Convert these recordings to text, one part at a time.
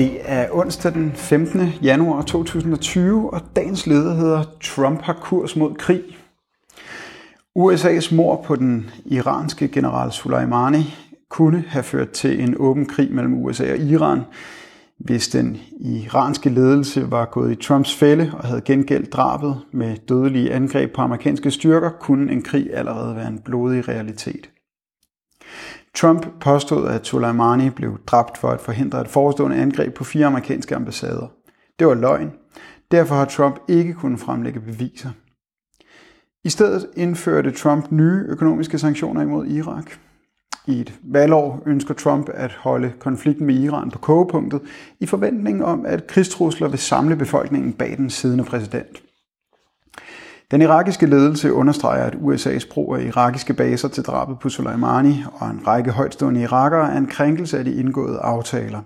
Det er onsdag den 15. januar 2020, og dagens leder hedder Trump har kurs mod krig. USA's mor på den iranske general Soleimani kunne have ført til en åben krig mellem USA og Iran, hvis den iranske ledelse var gået i Trumps fælde og havde gengældt drabet med dødelige angreb på amerikanske styrker, kunne en krig allerede være en blodig realitet. Trump påstod, at Soleimani blev dræbt for at forhindre et forestående angreb på fire amerikanske ambassader. Det var løgn. Derfor har Trump ikke kunnet fremlægge beviser. I stedet indførte Trump nye økonomiske sanktioner imod Irak. I et valgår ønsker Trump at holde konflikten med Iran på kogepunktet i forventning om, at krigstrusler vil samle befolkningen bag den siddende præsident. Den irakiske ledelse understreger, at USA's brug af irakiske baser til drabet på Soleimani og en række højtstående irakere er en krænkelse af de indgåede aftaler.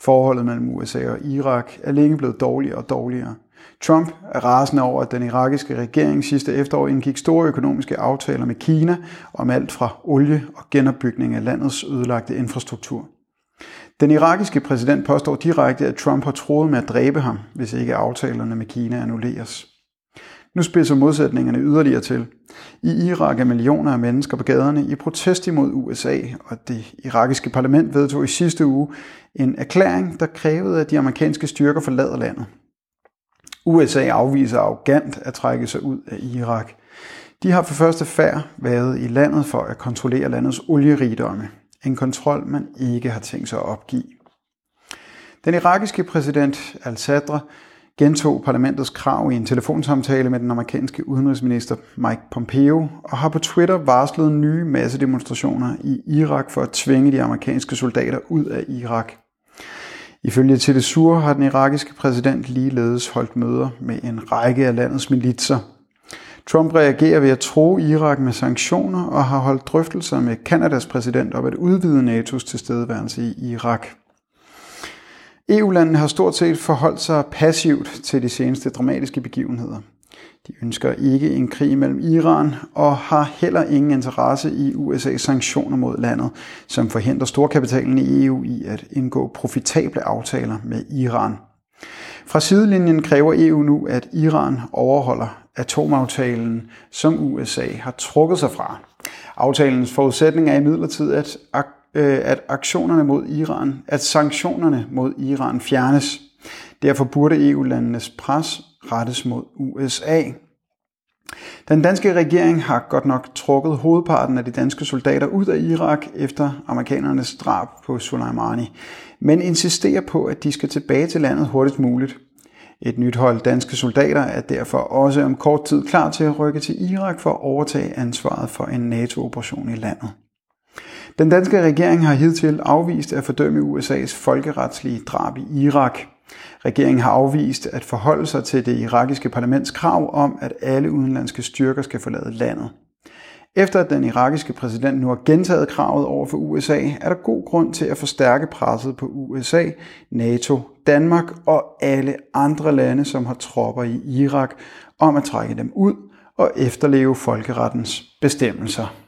Forholdet mellem USA og Irak er længe blevet dårligere og dårligere. Trump er rasende over, at den irakiske regering sidste efterår indgik store økonomiske aftaler med Kina om alt fra olie og genopbygning af landets ødelagte infrastruktur. Den irakiske præsident påstår direkte, at Trump har troet med at dræbe ham, hvis ikke aftalerne med Kina annulleres. Nu spidser modsætningerne yderligere til. I Irak er millioner af mennesker på gaderne i protest imod USA, og det irakiske parlament vedtog i sidste uge en erklæring, der krævede, at de amerikanske styrker forlader landet. USA afviser arrogant at trække sig ud af Irak. De har for første færd været i landet for at kontrollere landets olierigdomme. En kontrol, man ikke har tænkt sig at opgive. Den irakiske præsident al-Sadr gentog parlamentets krav i en telefonsamtale med den amerikanske udenrigsminister Mike Pompeo og har på Twitter varslet nye massedemonstrationer i Irak for at tvinge de amerikanske soldater ud af Irak. Ifølge TV Sur har den irakiske præsident ligeledes holdt møder med en række af landets militser. Trump reagerer ved at tro Irak med sanktioner og har holdt drøftelser med Kanadas præsident om at udvide NATO's tilstedeværelse i Irak. EU-landene har stort set forholdt sig passivt til de seneste dramatiske begivenheder. De ønsker ikke en krig mellem Iran og har heller ingen interesse i USA's sanktioner mod landet, som forhindrer storkapitalen i EU i at indgå profitable aftaler med Iran. Fra sidelinjen kræver EU nu, at Iran overholder atomaftalen, som USA har trukket sig fra. Aftalens forudsætning er imidlertid, at Øh, at aktionerne mod Iran, at sanktionerne mod Iran fjernes. Derfor burde EU-landenes pres rettes mod USA. Den danske regering har godt nok trukket hovedparten af de danske soldater ud af Irak efter amerikanernes drab på Soleimani, men insisterer på, at de skal tilbage til landet hurtigst muligt. Et nyt hold danske soldater er derfor også om kort tid klar til at rykke til Irak for at overtage ansvaret for en NATO-operation i landet. Den danske regering har hidtil afvist at fordømme USA's folkeretslige drab i Irak. Regeringen har afvist at forholde sig til det irakiske parlaments krav om, at alle udenlandske styrker skal forlade landet. Efter at den irakiske præsident nu har gentaget kravet over for USA, er der god grund til at forstærke presset på USA, NATO, Danmark og alle andre lande, som har tropper i Irak, om at trække dem ud og efterleve folkerettens bestemmelser.